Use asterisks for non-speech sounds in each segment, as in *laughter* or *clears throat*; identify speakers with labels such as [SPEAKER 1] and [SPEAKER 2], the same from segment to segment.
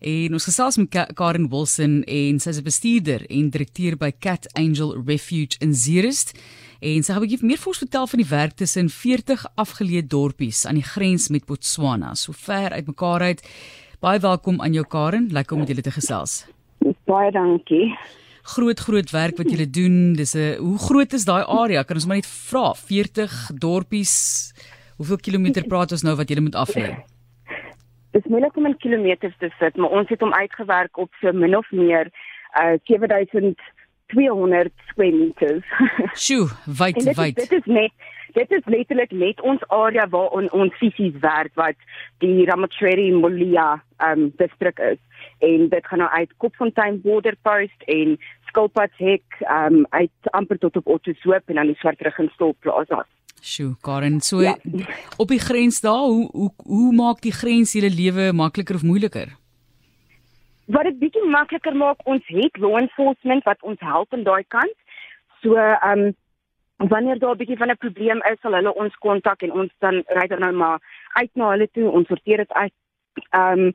[SPEAKER 1] En ons gesels met Ka Karen Wilson en sy is 'n bestuurder en direkteur by Cat Angel Refuge in Zeerust. En sy gaan 'n bietjie meer vir ons vertel van die werk tussen 40 afgeleë dorpies aan die grens met Botswana, so ver uitmekaar uit. Baie welkom aan jou Karen, lekker om met julle te gesels.
[SPEAKER 2] Baie dankie.
[SPEAKER 1] Groot groot werk wat julle doen. Dis 'n hoe groot is daai area? Kan ons maar net vra, 40 dorpies. Hoeveel kilometer praat ons nou wat julle moet aflê?
[SPEAKER 2] Dit is moeilik om in kilometers te sit, maar ons het hom uitgewerk op so min of meer uh 7200 square meters. *laughs*
[SPEAKER 1] Sjoe, wyd
[SPEAKER 2] dit,
[SPEAKER 1] wyd.
[SPEAKER 2] dit is net dit is letterlik net ons area waar on, ons fisies werk wat die Ramacheri Molia um distrik is. En dit gaan nou uit Kopfontein Border Post en Skilpadshek um uit amper tot op Ottosoop en dan die Swartrug en Stol Plaza.
[SPEAKER 1] Sjoe, Karen, so
[SPEAKER 2] Ja.
[SPEAKER 1] op die grens daar, hoe hoe hoe maak die grens julle lewe makliker of moeiliker?
[SPEAKER 2] wat dit bietjie makliker maak, ons het law enforcement wat ons help aan daai kant. So ehm um, wanneer daar 'n bietjie van 'n probleem is, sal hulle ons kontak en ons dan ry dan nou maar uit na hulle toe, ons sorteer dit uit. Ehm um,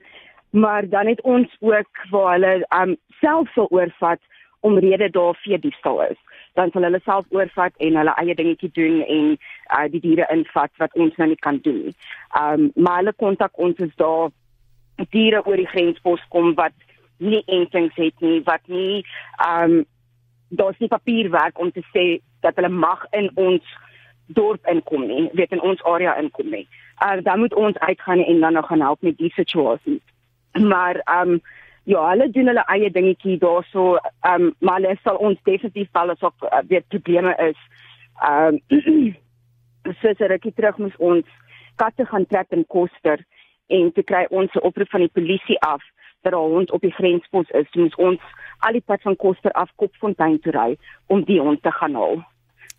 [SPEAKER 2] maar dan het ons ook waar hulle ehm um, self sal oorvat omrede daar vee diefstal is. Dan sal hulle self oorvat en hulle eie dingetjie doen en uh, die diere invat wat ons nou nie kan doen nie. Ehm um, maar hulle kontak ons is daar diere oor die grenspos kom wat nie entings het nie, wat nie ehm um, daar's nie papierwerk om te sê dat hulle mag in ons dorp inkom nie, weet in ons area inkom nie. Uh dan moet ons uitgaan en dan nog gaan help met die situasie. Maar ehm um, ja, hulle doen hulle eie dingetjie daarso, ehm um, maar hulle sal ons definitief val as ook uh, weer probleme is. Ehm um, *clears throat* soos 'n rukkie terug moes ons katte gaan trek in Koster en toe kry ons 'n oproep van die polisie af dat 'n hond op die grenspos is. Toe moes ons al die pad van Koster af Kopfontein toe ry om die hond te gaan haal.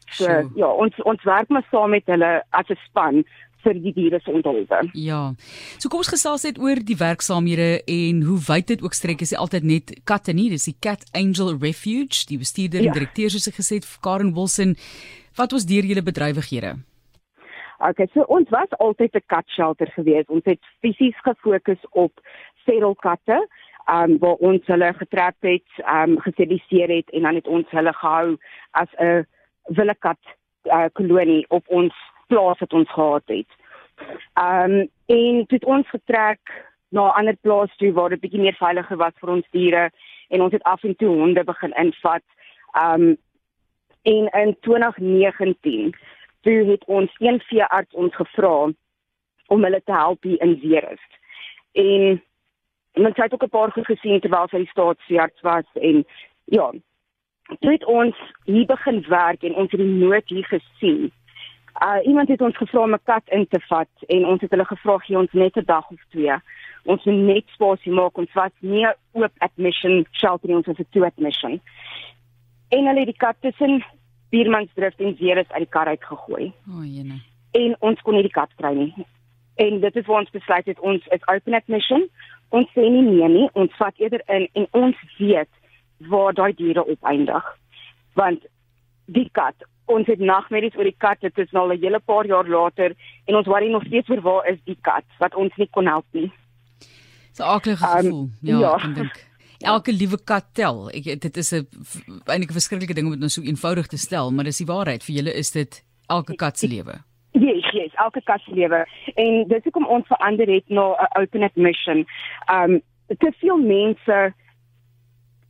[SPEAKER 2] So
[SPEAKER 1] Sjoe.
[SPEAKER 2] ja, ons ons werk maar saam met hulle as 'n span vir die diere se onderhoude.
[SPEAKER 1] Ja. So kom ons gesels net oor die werksaamhede en hoe wyd dit ook strek is. Dit altyd net katte nie, dis die Cat Angel Refuge, die bestuurder en
[SPEAKER 2] Ja.
[SPEAKER 1] direkteur soos ek gesê het, Karen Wilson. Wat was deur julle bedrywighede?
[SPEAKER 2] Okay, so ons was altyd 'n kat shelter geweest. Ons het fisies gefokus op feral katte, ehm um, waar ons hulle getrap het, ehm um, gesteriliseer het en dan het ons hulle gehou as 'n wille kat uh, kolonie op ons plaas wat ons gehad het. Ehm um, en toe het ons getrek na 'n ander plaas toe waar dit bietjie meer veiliger was vir ons diere en ons het af en toe honde begin invat. Ehm um, en in 2019 toe het ons een veearts ons gevra om hulle te help hier in Zeerust. En en sy het ook 'n paar goed gesien terwyl sy staatsveearts was en ja, toe het ons hier begin werk en ons het die nood hier gesien. Uh iemand het ons gevra om 'n kat in te vat en ons het hulle gevra gee ons net 'n dag of twee. Ons moet net spasie maak ons was nie oop admission shelter nie, ons was 'n two admission. En hulle het die kat tussen Biermansdrift en Zeerust uit die kar uitgegooi
[SPEAKER 1] O, oh, jene.
[SPEAKER 2] en ons kon nie die kat kry nie. En dit is waar ons besluit het ons is open admission. Ons sê nie nee nie, ons vat eerder in en ons weet waar daai diere opeindig. Want die kat, ons het nagmerries oor die kat, dit is nou al 'n hele paar jaar later en ons worry nog steeds oor waar is die kat wat ons nie kon help nie.
[SPEAKER 1] Dis 'n aardige
[SPEAKER 2] Um,
[SPEAKER 1] gevoel. Ja,
[SPEAKER 2] ja.
[SPEAKER 1] ek dink. Elke liewe kat tel. Ek dit is 'n eintlik 'n verskriklike ding om dit nou so eenvoudig te stel, maar dis die waarheid. Vir julle is dit elke kat se lewe.
[SPEAKER 2] Yes, yes, elke kat se lewe. En dis hoekom ons verander het na 'n open admission. Um te veel mense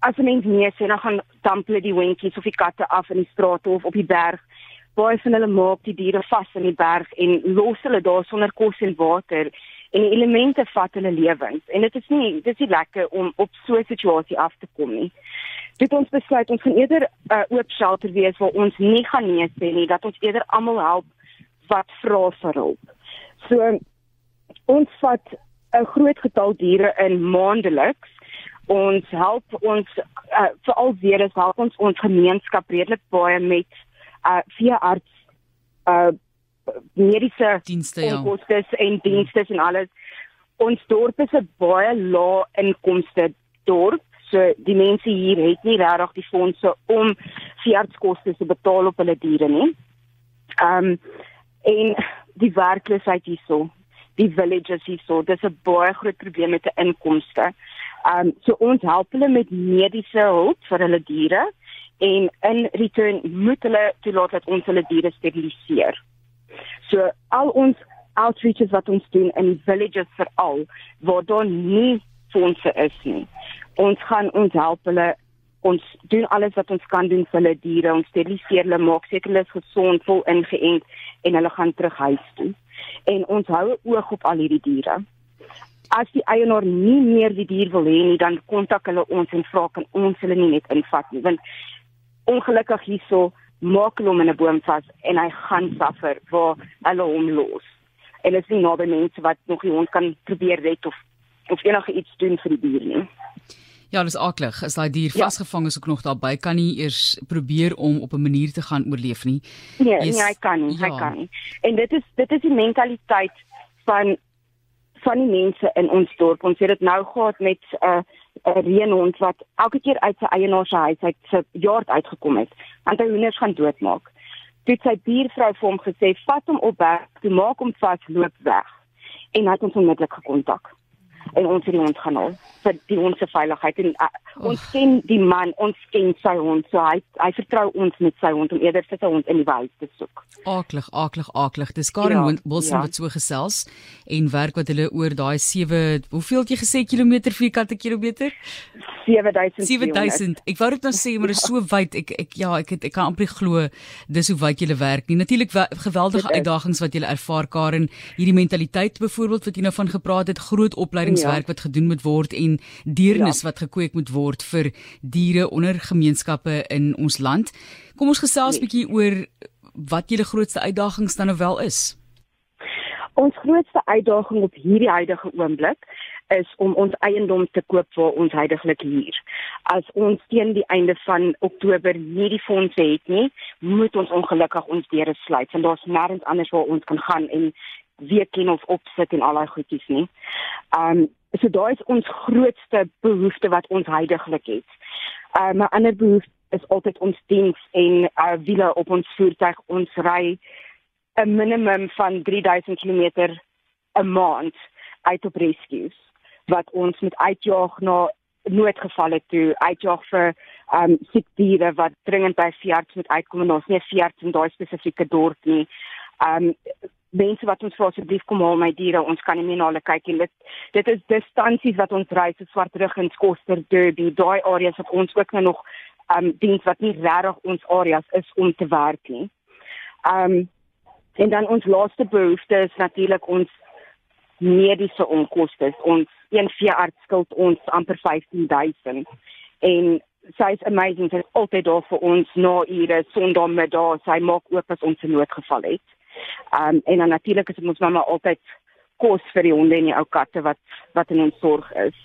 [SPEAKER 2] as 'n mens nee sê dan gaan damp hulle die hondjies of die katte af in die straat of op die berg. Baie van hulle maak die diere vas in die berg en los hulle daar sonder kos en water en die elemente vat hulle lewens. En dit is nie dit is nie lekker om op so 'n situasie af te kom nie. Dit ons besluit ons gaan eerder 'n uh, oop shelter wees waar ons nie gaan nee sê nie, dat ons eerder almal help wat vra vir hulp. So ons vat 'n groot getal diere in maandeliks. Ons help ons uh, veral weer is help ons ons gemeenskap redelik baie met uh veearts uh mediese
[SPEAKER 1] Dienste ja.
[SPEAKER 2] en dienste en alles. Ons dorp is 'n baie lae inkomste dorp. So die mense hier het nie regtig die fondse om veeartskoste te betaal op hulle diere nie. Ehm um, en die werkloosheid hierso, die villages hierso, dis 'n baie groot probleem met die inkomste. Um so ons help hulle met mediese hulp vir hulle diere en in return moet hulle toelaat dat ons hulle diere steriliseer. So al ons outreaches wat ons doen in villages veral waar daar nie fondse is nie. Ons gaan ons help hulle ons doen alles wat ons kan doen vir hulle diere. Ons steriliseer hulle, maak seker hulle is gesond, vol ingeënt en hulle gaan terug huis toe. En ons hou oog op al hierdie diere. As die eienaar nie meer die dier wil hê nie, dan kontak hulle ons en vra kan ons hulle nie net invat nie, want ongelukkig hierso maak hulle hom in 'n boom vas en hy gaan suffer waar hulle hom los. En dit is nie naby mense wat nog die hond kan probeer red of of enige iets doen vir die dier nie.
[SPEAKER 1] Ja, dis aklig. As daai dier ja. vasgevang is ook nog daarby, kan nie eers probeer om op 'n manier te gaan oorleef nie.
[SPEAKER 2] Nee, yes. nee, hy kan nie, ja. hy kan nie. En dit is dit is die mentaliteit van van die mense in ons dorp. Ons het dit nou gehad met 'n uh, 'n reënhond wat elke keer uit sy eienaar se huis uit sy yard uitgekom het, want hy hoenders gaan doodmaak. Dit sy buurvrou vir hom gesê, "Vat hom op weg, toe maak hom vas, loop weg." En hy het ons onmiddellik gekontak en ons het die hond gaan haal vir die hond se veiligheid en uh, ons ken die man ons ken sy hond so hy hy vertrou ons met sy hond om eerder vir sy hond in die wêreld te soek.
[SPEAKER 1] Aklig, aklig, aklig. Dis Karen ja, Wilson ja. wat so gesels en werk wat hulle oor daai 7 hoeveel het jy gesê kilometer vierkante kilometer?
[SPEAKER 2] 7000.
[SPEAKER 1] 7000. Ek wou dit nou sê maar dit is so wyd. Ek ek ja, ek het, ek kan amper glo dis hoe wyd jy werk. Nie natuurlik geweldige uitdagings wat jy ervaar Karen, hierdie mentaliteit byvoorbeeld wat jy nou van gepraat het, groot opleidingswerk ja. wat gedoen moet word en deernis ja. wat gekweek moet word vir diere onder gemeenskappe in ons land. Kom ons gesels nee. bietjie oor wat julle grootste uitdagings dan nou wel is.
[SPEAKER 2] Ons grootste uitdaging op hierdie huidige oomblik is om ons eiendom te koop waar ons heidaglik huur. As ons teen die einde van Oktober nie die fondse het nie, moet ons ongelukkig ons deure sluit want daar's nêrens anders waar ons kan gaan en weer ken of opsit en al daai goedjies nie. Um so daai is ons grootste behoefte wat ons heidaglik het. Um 'n ander behoefte is altyd ons diens en uh wiele op ons voertuig. Ons ry 'n minimum van 3000 km 'n maand uit op rescues wat ons met uitjaag na noodgevalle toe uitjaag vir ehm um, siek diere wat dringend by veearts moet uitkom en ons nie veearts in daai spesifieke dorp nie. Ehm um, mense wat ons vra asseblief kom haal my diere, ons kan nie meer na hulle kyk nie. Dit dit is distansies wat ons ry so Swartrug en Skoster Derby, daai areas wat ons ook nou nog ehm um, diens wat nie regtig ons areas is om te werk nie. Ehm um, en dan ons laaste behoefte is natuurlik ons mediese onkoste. Ons een veearts skuld ons amper 15000 en sy is amazing sy is altyd daar vir ons na ure sonndagmiddag sy maak oop as ons 'n noodgeval het. Um en dan natuurlik is ons mamma altyd kos vir die honde en die ou katte wat wat in ons sorg is.